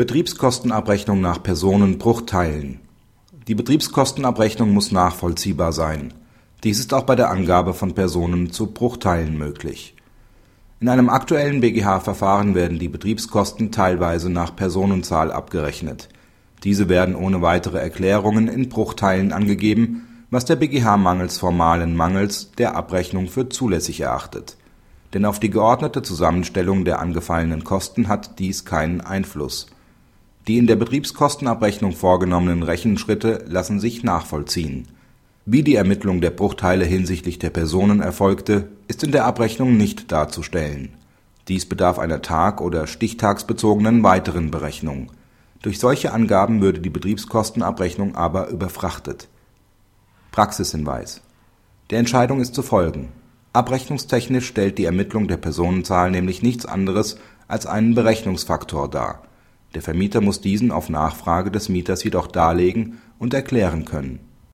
Betriebskostenabrechnung nach Personenbruchteilen Die Betriebskostenabrechnung muss nachvollziehbar sein. Dies ist auch bei der Angabe von Personen zu Bruchteilen möglich. In einem aktuellen BGH-Verfahren werden die Betriebskosten teilweise nach Personenzahl abgerechnet. Diese werden ohne weitere Erklärungen in Bruchteilen angegeben, was der BGH mangels formalen Mangels der Abrechnung für zulässig erachtet. Denn auf die geordnete Zusammenstellung der angefallenen Kosten hat dies keinen Einfluss die in der Betriebskostenabrechnung vorgenommenen Rechenschritte lassen sich nachvollziehen. Wie die Ermittlung der Bruchteile hinsichtlich der Personen erfolgte, ist in der Abrechnung nicht darzustellen. Dies bedarf einer tag oder stichtagsbezogenen weiteren Berechnung. Durch solche Angaben würde die Betriebskostenabrechnung aber überfrachtet. Praxishinweis Der Entscheidung ist zu folgen: Abrechnungstechnisch stellt die Ermittlung der Personenzahl nämlich nichts anderes als einen Berechnungsfaktor dar der Vermieter muss diesen auf Nachfrage des Mieters jedoch darlegen und erklären können